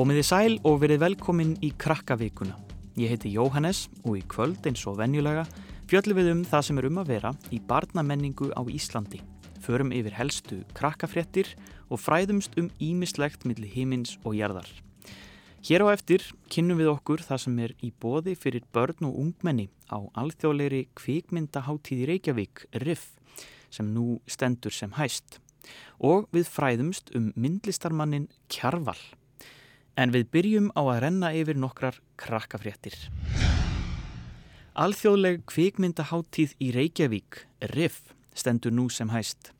Komiði sæl og verið velkomin í Krakkavíkuna. Ég heiti Jóhannes og í kvöld eins og venjulega fjöllum við um það sem er um að vera í barnamenningu á Íslandi. Förum yfir helstu krakkafréttir og fræðumst um ímislegt millir himins og jarðar. Hér á eftir kynnum við okkur það sem er í bóði fyrir börn og ungmenni á alþjóðleiri kvikmyndaháttíði Reykjavík, RIF, sem nú stendur sem hæst. Og við fræðumst um myndlistarmannin Kjarval. En við byrjum á að renna yfir nokkrar krakkafréttir. Alþjóðleg kvikmyndaháttíð í Reykjavík, RIF, stendur nú sem hæst.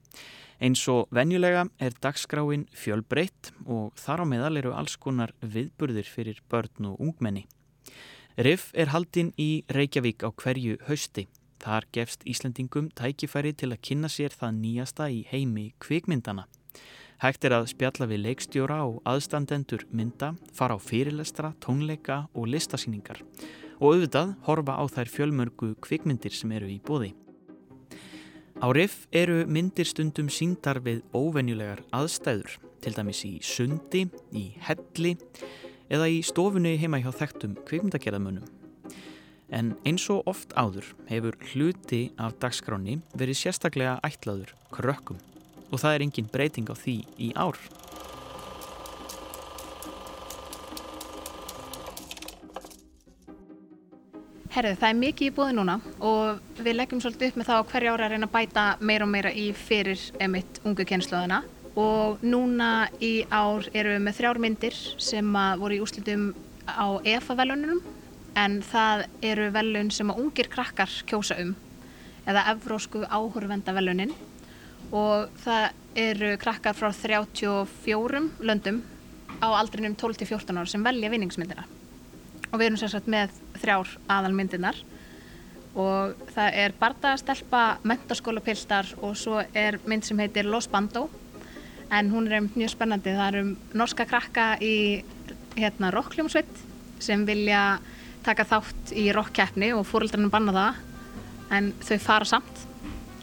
Eins og venjulega er dagskráin fjölbreytt og þar á meðal eru alls konar viðburðir fyrir börn og ungmenni. RIF er haldinn í Reykjavík á hverju hausti. Þar gefst Íslandingum tækifæri til að kynna sér það nýjasta í heimi kvikmyndana. Hægt er að spjalla við leikstjóra og aðstandendur mynda, fara á fyrirlestra, tónleika og listasýningar og auðvitað horfa á þær fjölmörgu kvikmyndir sem eru í bóði. Á RIF eru myndir stundum síndar við óvenjulegar aðstæður, til dæmis í sundi, í helli eða í stofunni heima hjá þekktum kvikmyndagerðamönnum. En eins og oft áður hefur hluti af dagskráni verið sérstaklega ætlaður krökkum og það er engin breyting á því í ár. Herðu, það er mikið í búði núna og við leggjum svolítið upp með það á hverja ára að reyna að bæta meira og meira í fyrir emitt ungu kjensluðana og núna í ár eru við með þrjár myndir sem voru í úslitum á EFA-velunum en það eru velun sem að ungir krakkar kjósa um eða Evrósku áhörvendavelunin og það eru krakkar frá 34 löndum á aldrinum 12-14 ára sem velja vinningsmyndina. Og við erum sérstaklega með þrjár aðalmyndinar og það er bardagastelpa, mentaskólapiltar og svo er mynd sem heitir Los Bando. En hún er mjög spennandi, það eru norska krakka í hérna rockljómsveit sem vilja taka þátt í rockkeppni og fóröldarinn banna það. En þau fara samt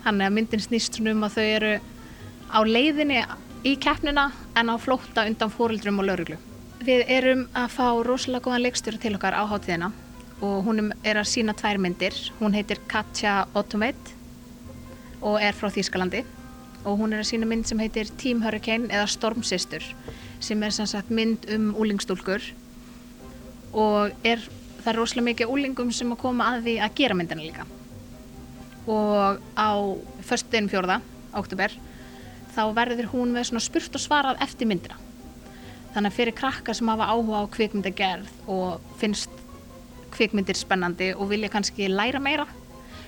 þannig að myndin snýst um að þau eru á leiðinni í keppnina en á flótta undan fóröldrum og lauruglu. Við erum að fá rosalega góðan leikstjóra til okkar á hátíðina og hún er að sína tvær myndir. Hún heitir Katja Ottomeit og er frá Þýskalandi og hún er að sína mynd sem heitir Team Hurricane eða Stormsistur sem er sem sagt mynd um úlingstúlkur og er, það er rosalega mikið úlingum sem að koma að því að gera myndina líka og á förstun fjórða, oktober þá verður hún með svona spurt og svarað eftir myndina. Þannig að fyrir krakkar sem hafa áhuga á kvikmyndagerð og finnst kvikmyndir spennandi og vilja kannski læra meira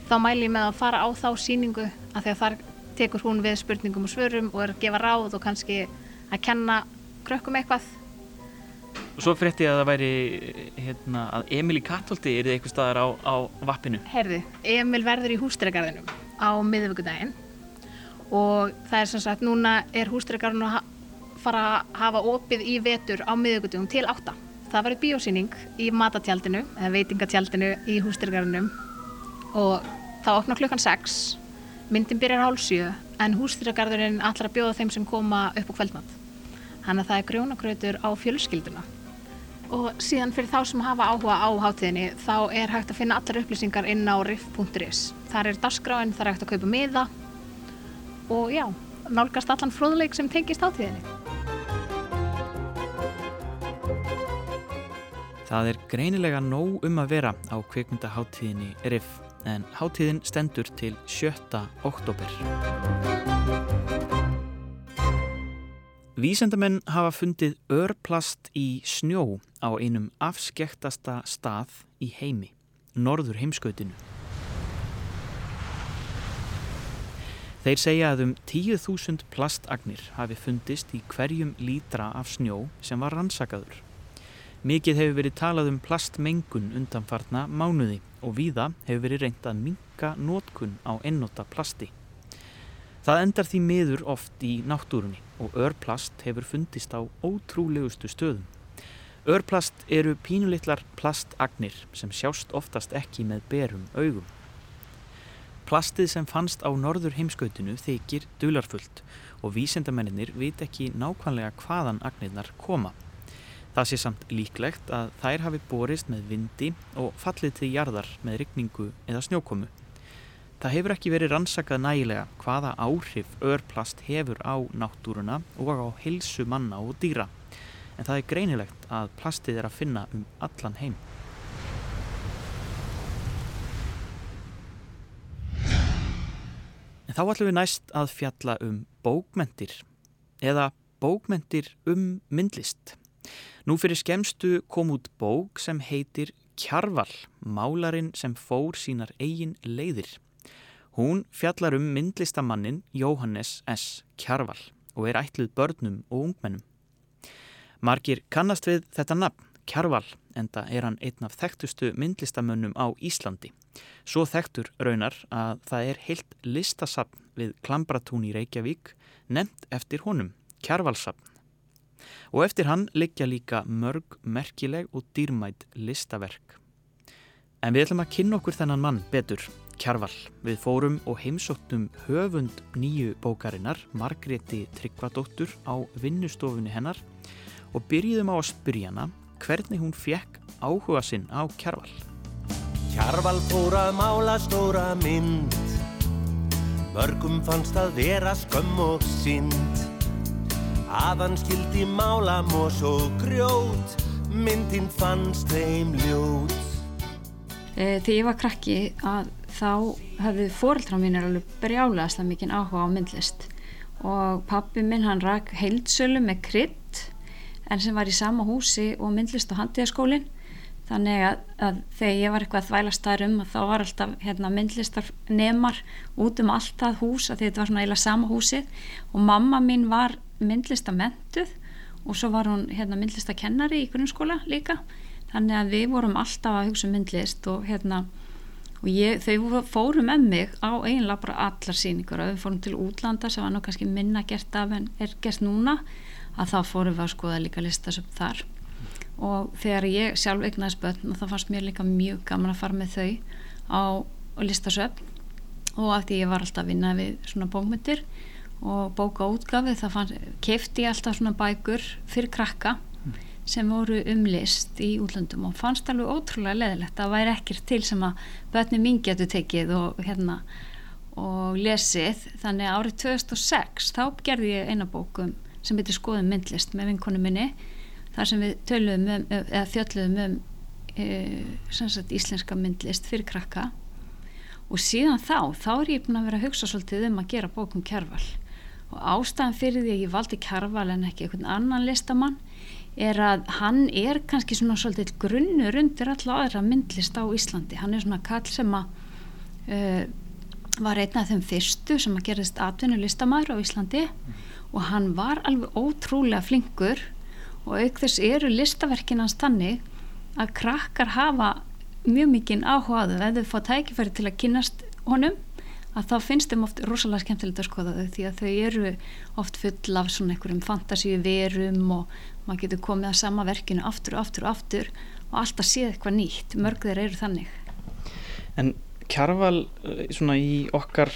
þá mæl ég með að fara á þá síningu að því að þar tekur hún við spurningum og svörum og er að gefa ráð og kannski að kenna krökkum eitthvað svo frétti ég að það væri hérna, að Emil í Kattholti er þið eitthvað staðar á, á vappinu. Herði, Emil verður í hústregarðinum á miðvíkudaginn og það er sem sagt, núna er hústregarðin að fara að hafa opið í vetur á miðvíkudagum til átta. Það verður bíósýning í matatjaldinu, eða veitingatjaldinu í hústregarðinum og það opnar klukkan 6, myndin byrjar hálf 7 en hústregarðurinn allar að bjóða þeim sem koma upp á kvöldmatt. Þannig að það er grjónagrautur á fjölskylduna og síðan fyrir þá sem hafa áhuga á hátíðinni þá er hægt að finna allar upplýsingar inn á riff.is þar er dagskráin, þar er hægt að kaupa miða og já, nálgast allan fróðleik sem tengist hátíðinni Það er greinilega nóg um að vera á kvikmyndaháttíðinni Riff en hátíðin stendur til 7. oktober Vísendamenn hafa fundið örplast í snjó á einum afskektasta stað í heimi, norður heimskautinu. Þeir segja að um 10.000 plastagnir hafi fundist í hverjum lítra af snjó sem var rannsakaður. Mikið hefur verið talað um plastmengun undanfarna mánuði og víða hefur verið reynd að minka nótkun á ennota plasti. Það endar því miður oft í náttúrunni og örplast hefur fundist á ótrúlegustu stöðum. Örplast eru pínulittlar plastagnir sem sjást oftast ekki með berum augum. Plastið sem fannst á norður heimskautinu þykir dularfullt og vísendamennir vit ekki nákvæmlega hvaðan agnirnar koma. Það sé samt líklegt að þær hafi borist með vindi og fallið til jarðar með rigningu eða snjókomu. Það hefur ekki verið rannsakað nægilega hvaða áhrif örplast hefur á náttúruna og á hilsu manna og dýra. En það er greinilegt að plastið er að finna um allan heim. En þá ætlum við næst að fjalla um bókmentir eða bókmentir um myndlist. Nú fyrir skemstu kom út bók sem heitir Kjarval, málarinn sem fór sínar eigin leiðir. Hún fjallar um myndlistamannin Jóhannes S. Kjarval og er ætluð börnum og ungmennum. Margir kannast við þetta nafn, Kjarval, enda er hann einn af þekktustu myndlistamönnum á Íslandi. Svo þekktur raunar að það er heilt listasapn við Klambratún í Reykjavík nefnt eftir honum, Kjarvalsapn. Og eftir hann liggja líka mörg, merkileg og dýrmætt listaverk. En við ætlum að kynna okkur þennan mann betur Kjarval. Við fórum og heimsóttum höfund nýju bókarinnar, Margreti Tryggvadóttur, á vinnustofunni hennar og byrjiðum á að spyrja hana hvernig hún fekk áhuga sinn á Kjarval. Kjarval fór að mála stóra mynd, mörgum fannst að vera skömm og synd. Aðan skildi mála mós og grjót, myndin fannst þeim ljót. Eh, þegar ég var krakki að þá hefði fóreldra mín er alveg brjálega mikið áhuga á myndlist. Og pappi minn hann rak heildsölu með krydd en sem var í sama húsi og myndlist og handiðaskólin þannig að, að þegar ég var eitthvað að þvæla staðrum þá var alltaf hérna, myndlistar nemar út um allt það hús að þetta var svona eiginlega sama húsi og mamma mín var myndlistamentuð og svo var hún hérna, myndlistakennari í grunnskóla líka. Þannig að við vorum alltaf að hugsa um myndlist og hérna og ég, þau fóru með mig á eiginlega bara allar síningur og við fórum til útlanda sem var nú kannski minna gert af en er gert núna að þá fórum við að skoða líka listasöp þar. Og þegar ég sjálf eignaðis börn og þá fannst mér líka mjög gaman að fara með þau á listasöp og af því ég var alltaf að vinna við svona bókmyndir og bóka útgafi þá kefti ég alltaf svona bækur fyrir krakka sem voru um list í útlöndum og fannst alveg ótrúlega leðilegt að væri ekkert til sem að börnum getur tekið og hérna og lesið. Þannig árið 2006 þá gerði ég eina bókum sem heitir Skoðum myndlist með vinkonu minni þar sem við töluðum um, eða þjöldluðum um e, íslenska myndlist fyrir krakka. Og síðan þá, þá er ég búin að vera að hugsa svolítið um að gera bókum kjærval og ástæðan fyrir því að ég valdi kjærval en ekki einhvern annan listamann er að hann er kannski svona svolítið grunnur undir alla aðra myndlist á Íslandi. Hann er svona kall sem að uh, var einn af þeim fyrstu sem að gerist atvinnulistamæður á Íslandi mm. og hann var alveg ótrúlega flinkur og auk þess eru listaverkinans þannig að krakkar hafa mjög mikinn áhugaðu ef þau fá tækifæri til að kynast honum að þá finnst þeim oft rosalega skemmtilegt að skoða þau því að þau eru oft full af svona einhverjum fantasíu verum og maður getur komið að sama verkinu aftur og aftur og aftur og alltaf séð eitthvað nýtt. Mörg þeir eru þannig. En Kjarval eh, svona í okkar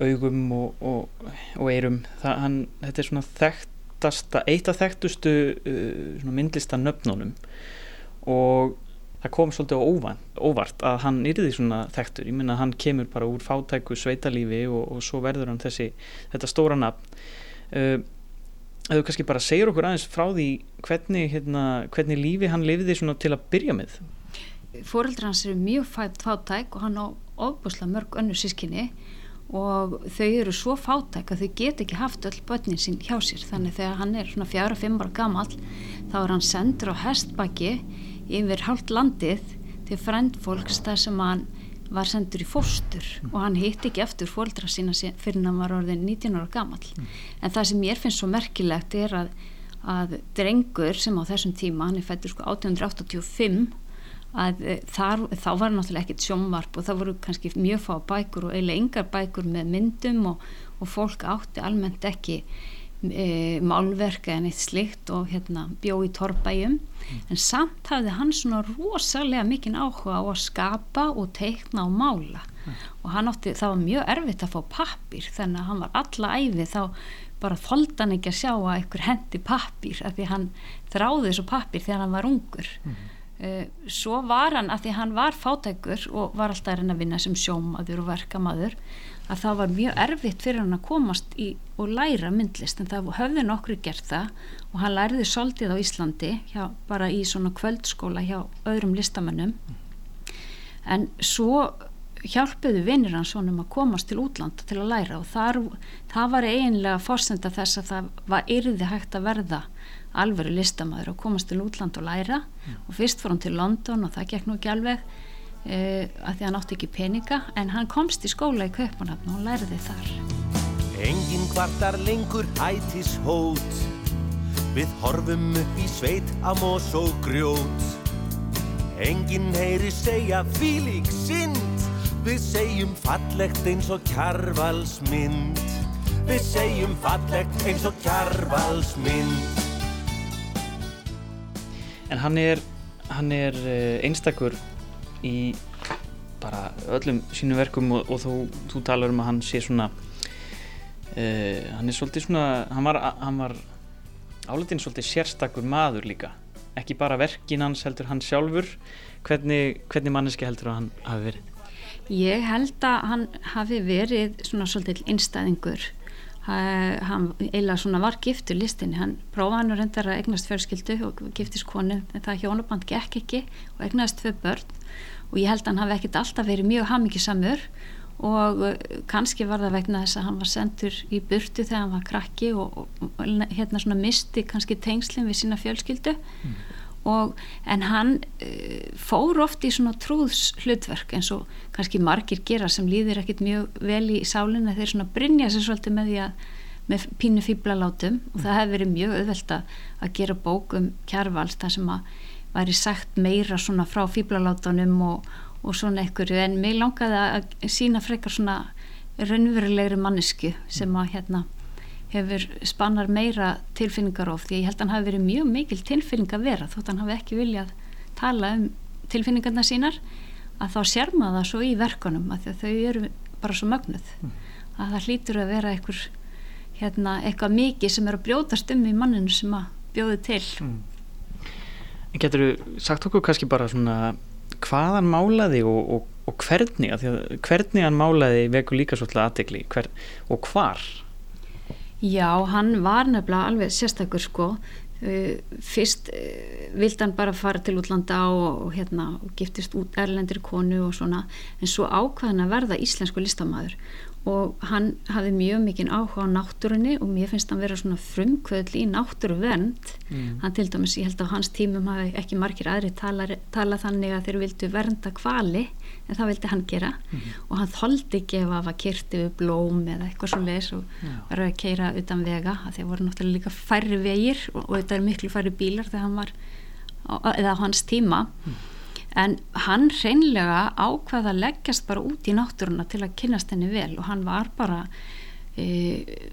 augum og, og, og eirum það, hann, þetta er svona þekktasta, eitt af þekktustu uh, myndlista nöfnunum og það kom svolítið óvart, óvart að hann yrði svona þekktur, ég minna hann kemur bara úr fátæku sveitalífi og, og svo verður hann þessi, þetta stóra nafn. Uh, að þú kannski bara segir okkur aðeins frá því hvernig, hérna, hvernig lífi hann lifiði til að byrja með? Fóreldrar hans eru mjög fátæk og hann á ofbúslega mörg önnu sískinni og þau eru svo fátæk að þau get ekki haft öll börnin sín hjá sér. Þannig þegar hann er svona fjara, fimm ára gammal þá er hann sendur á hestbakki yfir hálft landið til frendfólks þar sem hann var sendur í fórstur mm. og hann hitt ekki eftir fóldra sína fyrir hann var orðin 19 ára gammal mm. en það sem ég finnst svo merkilegt er að, að drengur sem á þessum tíma, hann er fættur sko 1885 að e, þar, þá var náttúrulega ekkert sjónvarp og það voru kannski mjög fá bækur og eiginlega yngar bækur með myndum og, og fólk átti almennt ekki e, málverka en eitt slikt og hérna bjó í torbæjum mm. en samt hafði hann svona rosalega mikinn áhuga á að skapa og teikna og mála mm. og hann átti, það var mjög erfitt að fá pappir þannig að hann var alla æfi þá bara þoldi hann ekki að sjá að einhver hendi pappir af því hann þráði þessu pappir þegar hann var ungur mm. uh, svo var hann, af því hann var fátækur og var alltaf að reyna að vinna sem sjómaður og verkamaður að það var mjög erfitt fyrir hann að komast í og læra myndlist en það höfði nokkru gert það og hann læriði soldið á Íslandi hjá, bara í svona kvöldskóla hjá öðrum listamennum en svo hjálpuðu vinnir hans honum að komast til útlanda til að læra og þar, það var eiginlega fórsenda þess að það var yrði hægt að verða alveru listamæður og komast til útlanda og læra. Mm. og fyrst fór hann til London og það gekk nú ekki alveg uh, að því hann átti ekki peninga en hann komst í skóla í Kaupanafn og læriði þar. Engin kvartar lengur ætis hót Við horfum upp í sveit á mós og grjót. Engin heyri segja fílík synd. Við segjum fallegt eins og kjarvalsmynd. Við segjum fallegt eins og kjarvalsmynd. En hann er, hann er eh, einstakur í bara öllum sínum verkum og, og þú, þú talar um að hann sé svona uh, hann er svolítið svona hann var, var áletinn svolítið sérstakur maður líka. Ekki bara verkin hans heldur hann sjálfur. Hvernig, hvernig manneski heldur hann hafi verið? Ég held að hann hafi verið svona svolítið innstæðingur. Hann eila svona var giftur listinni, hann prófaði hann að reynda að egnast fjölskyldu og giftist konu en það hjónaband gekk ekki og egnast tvei börn og ég held að hann hafi ekkert alltaf verið mjög hamingisamur og uh, kannski var það vegna þess að hann var sendur í burtu þegar hann var krakki og, og hérna svona misti kannski tengslinn við sína fjölskyldu mm. og en hann uh, fór oft í svona trúðs hlutverk eins og kannski margir gera sem líðir ekkit mjög vel í sálinna þeir svona brinja sér svolítið með því að með pínu fýblalátum mm. og það hefur verið mjög auðvelt að gera bók um kjærvald þar sem að væri sagt meira svona frá fýblalátunum og, og svona einhverju en mig langaði að sína frekar svona raunverulegri mannesku sem að hérna hefur spannar meira tilfinningar of því ég held að hann hafi verið mjög mikil tilfinning að vera þótt hann hafi ekki viljað tala um tilfinningarna sínar að þá sérma það svo í verkunum að þau eru bara svo mögnuð mm. að það hlýtur að vera einhver hérna, eitthvað mikið sem er að brjótast um í manninu sem að bjóði til mm. Getur þú sagt okkur kannski bara svona hvað hann málaði og, og, og hvernig, að hvernig hann málaði veku líka svolítið aðtegli og hvar? Já, hann var nefnilega alveg sérstakur sko fyrst vildi hann bara fara til útlanda og, og hérna og giftist út erlendir konu og svona en svo ákvaðan að verða íslensku listamæður og hann hafði mjög mikinn áhuga á náttúrunni og mér finnst hann vera svona frumkvöðl í náttúruvend mm. hann til dæmis, ég held að á hans tímum hafi ekki margir aðri tala, tala þannig að þeir vildu vernda kvali en það vildi hann gera. Mm. og hann þóldi ekki ef að kyrti við blóm eða eitthvað svo leis og verið að keira utan vega þeir voru náttúrulega líka færri vegir og, og þetta er miklu færri bílar þegar hann var eða á hans tíma. Mm en hann reynlega ákvaða að leggjast bara út í náttúruna til að kynast henni vel og hann var bara e,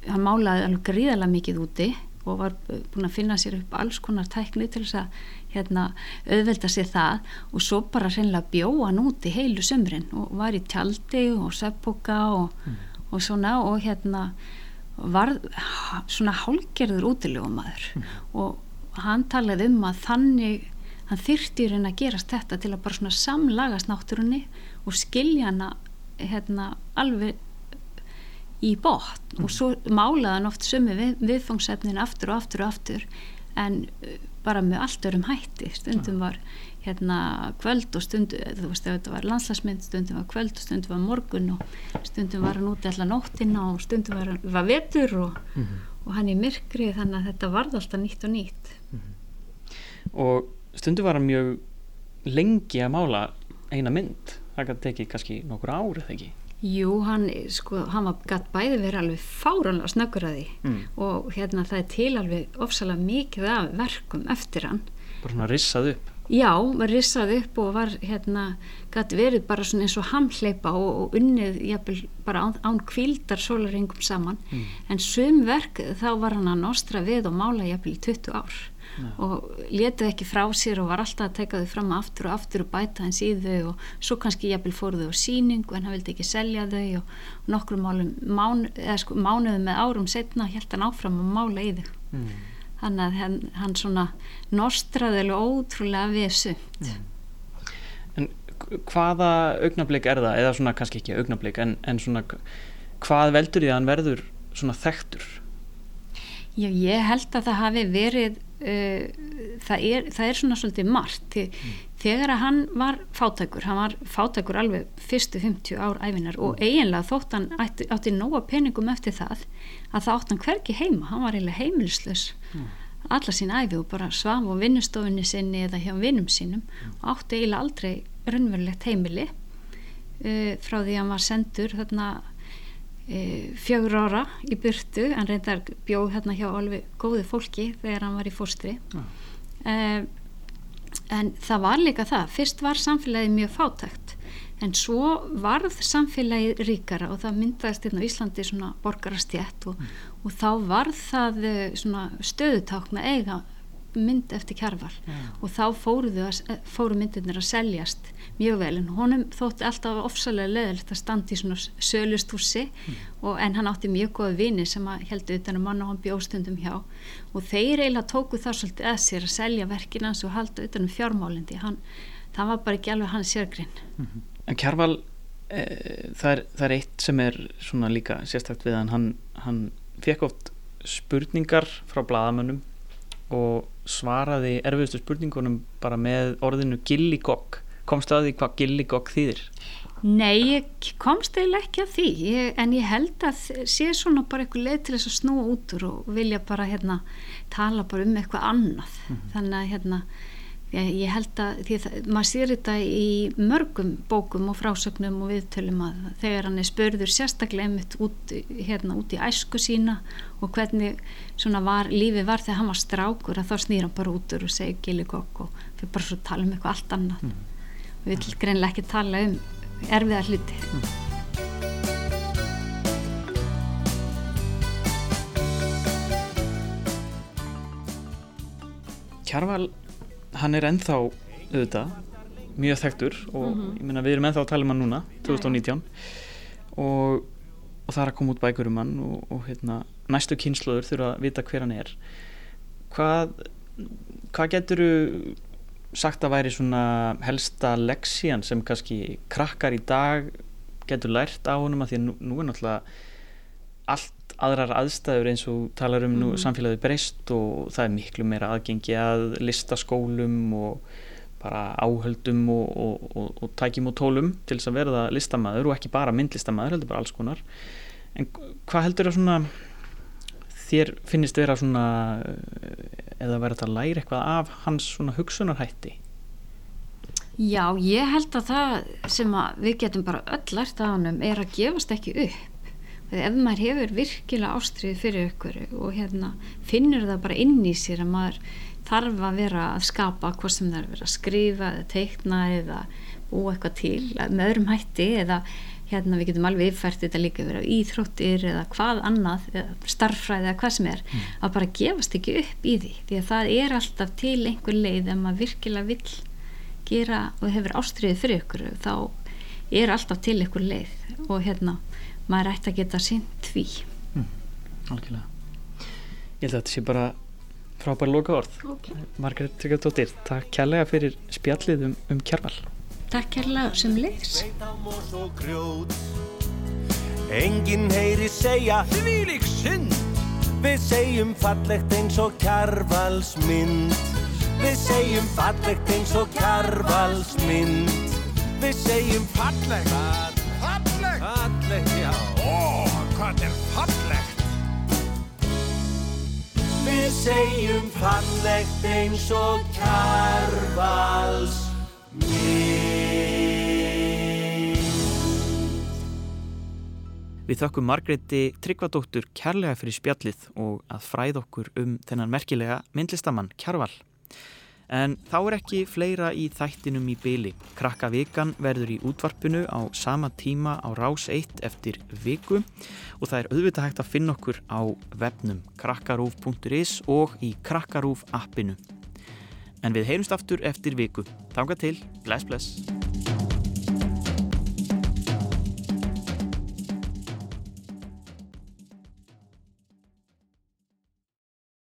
hann málaði alveg gríðarlega mikið úti og var búin að finna sér upp alls konar tækni til þess að hérna, auðvelda sér það og svo bara reynlega bjóða hann úti heilu sömrin og var í tjaldi og söpboka og, mm. og svona og hérna var svona hálgerður útilegum maður mm. og hann talaði um að þannig hann þyrti í raun að gerast þetta til að bara svona samlagast náttúrunni og skilja hana hérna alveg í bótt mm. og svo málaði hann oft sömu við, viðfangsefnin aftur og aftur og aftur en uh, bara með allt örum hætti stundum var hérna kvöld og stundum þú veist þetta var landslagsmynd stundum var kvöld og stundum var morgun og stundum var hann úti allar nóttina og stundum var, var vetur og, mm -hmm. og hann í myrkri þannig að þetta varð alltaf nýtt og nýtt mm -hmm. og stundu var hann mjög lengi að mála eina mynd. Það gæti tekið kannski nokkur árið þegar ekki? Jú, hann, sko, hann var gætt bæði verið alveg fáranlega snöggur að því. Mm. og hérna það er til alveg ofsalega mikið af verkum eftir hann. Bara svona rissað upp. Já, var rissað upp og var hérna gætt verið bara svona eins og hamleipa og, og unnið jafnvel bara án, án kvildar sólaringum saman. Mm. en sum verk þá var hann að nostra við og mála jafnvel í 20 ár Nei. og letið ekki frá sér og var alltaf að teka þau fram aftur og aftur og bæta hans í þau og svo kannski jafnvel fóruð þau á síningu en hann vildi ekki selja þau og nokkru málum mán, sko, mánuðu með árum setna held hann áfram að mála í þau mm. þannig að hann, hann svona nostraði alveg ótrúlega við sumt mm. En hvaða augnablík er það, eða svona kannski ekki augnablík en, en svona hvað veldur því að hann verður svona þekktur? Já, ég held að það hafi verið það, er, það er svona svolítið margt mm. þegar að hann var fátækur, hann var fátækur alveg fyrstu 50 ár æfinar mm. og eiginlega þótt hann átti, átti nóga peningum eftir það að það átti hann hverki heima, hann var eiginlega heimilislaus mm. alla sín æfi og bara svaf á vinnustofinni sinni eða hjá vinnum sínum mm. og átti eiginlega aldrei raunverulegt heimili uh, frá því að hann var sendur þarna fjögur ára í burtu en reyndar bjóð hérna hjá alveg góði fólki þegar hann var í fórstri ja. e, en það var líka það fyrst var samfélagið mjög fátækt en svo varð samfélagið ríkara og það myndaðist hérna á Íslandi svona borgarastjætt og, mm. og þá varð það e, svona stöðutákna eiga mynd eftir kjarval yeah. og þá fóru, fóru myndirnir að seljast mjög vel en honum þótti alltaf ofsalega leðilegt að standa í svona sölustúsi mm. en hann átti mjög goða vini sem heldur utan að manna hann bjóstundum hjá og þeir eiginlega tóku það svolítið að sér að selja verkinans og halda utan um fjármálindi hann, það var bara ekki alveg hans sérgrinn mm -hmm. En kjarval e, það, er, það er eitt sem er svona líka sérstakt við hann hann, hann fekk oft spurningar frá bladamönnum og svaraði erfiðustu spurningunum bara með orðinu gilligokk komst að því hvað gilligokk þýðir? Nei, ég komst eiginlega ekki að því ég, en ég held að sé svona bara eitthvað leið til þess að snúa út úr og vilja bara hérna tala bara um eitthvað annað mm -hmm. þannig að hérna ég, held að því að maður sér þetta í mörgum bókum og frásögnum og viðtölum að þegar hann er spörður sérstaklega einmitt út, hérna, út í æsku sína og hvernig var, lífi var þegar hann var strákur að þá snýr hann bara út úr og segir gili kokk og fyrir bara svo að tala um eitthvað allt annað mm. við vil greinlega ekki tala um erfiðar hluti mm. Kjarval hann er ennþá auðvitað mjög þekktur og mm -hmm. ég meina við erum ennþá að tala um hann núna 2019 og, og það er að koma út bækur um hann og, og hérna, næstu kynsluður þurfa að vita hver hann er. Hvað hvað getur þú sagt að væri svona helsta leksían sem kannski krakkar í dag getur lært á honum? Að því að nú, nú er náttúrulega allt aðrar aðstæður eins og talar um nú mhm. samfélagið breyst og það er miklu meira aðgengi að listaskólum og bara áhöldum og, og, og, og tækjum og tólum til þess að verða listamæður og ekki bara myndlistamæður heldur bara alls konar. En hvað heldur það svona þér finnist vera svona eða verður þetta að læra eitthvað af hans svona hugsunarhætti? Já, ég held að það sem að við getum bara öll lært af hann er að gefast ekki upp ef maður hefur virkilega ástriði fyrir ykkur og hérna finnur það bara inn í sér að maður þarf að vera að skapa hvað sem það er að vera að skrifa eða teikna eða búa eitthvað til með öðrum hætti eða hérna við getum alveg yfirfært þetta líka vera íþróttir eða hvað annað eða starffræði eða hvað sem er mm. að bara gefast ekki upp í því því að það er alltaf til einhver leið ef maður virkilega vil gera og hefur ástriði fyrir ykkur þá er alltaf til einhver leið og hérna maður ætti að geta sínt því. Mm, Algjörlega. Ég held að þetta sé bara frábæri loka orð okay. Margaret Tryggardóttir, takk kærlega fyrir spjallið um, um kjærval Takk kærlega sem liðs Engin heyri segja Þvílik synd. Við segjum fallegt eins og kjærvalsmynd Við segjum fallegt eins og kjærvalsmynd Við segjum fallegt, Hvað er fallegt? Við segjum fallegt eins og kærvals mynd. Við þakkum Margretti Tryggvadóttur kærlega fyrir spjallið og að fræð okkur um þennan merkilega myndlistamann Kjærval. En þá er ekki fleira í þættinum í byli. Krakka vikan verður í útvarpinu á sama tíma á rás 1 eftir viku og það er auðvitað hægt að finna okkur á webnum krakkarúf.is og í krakkarúf appinu. En við heyrumst aftur eftir viku. Þanga til, bless bless.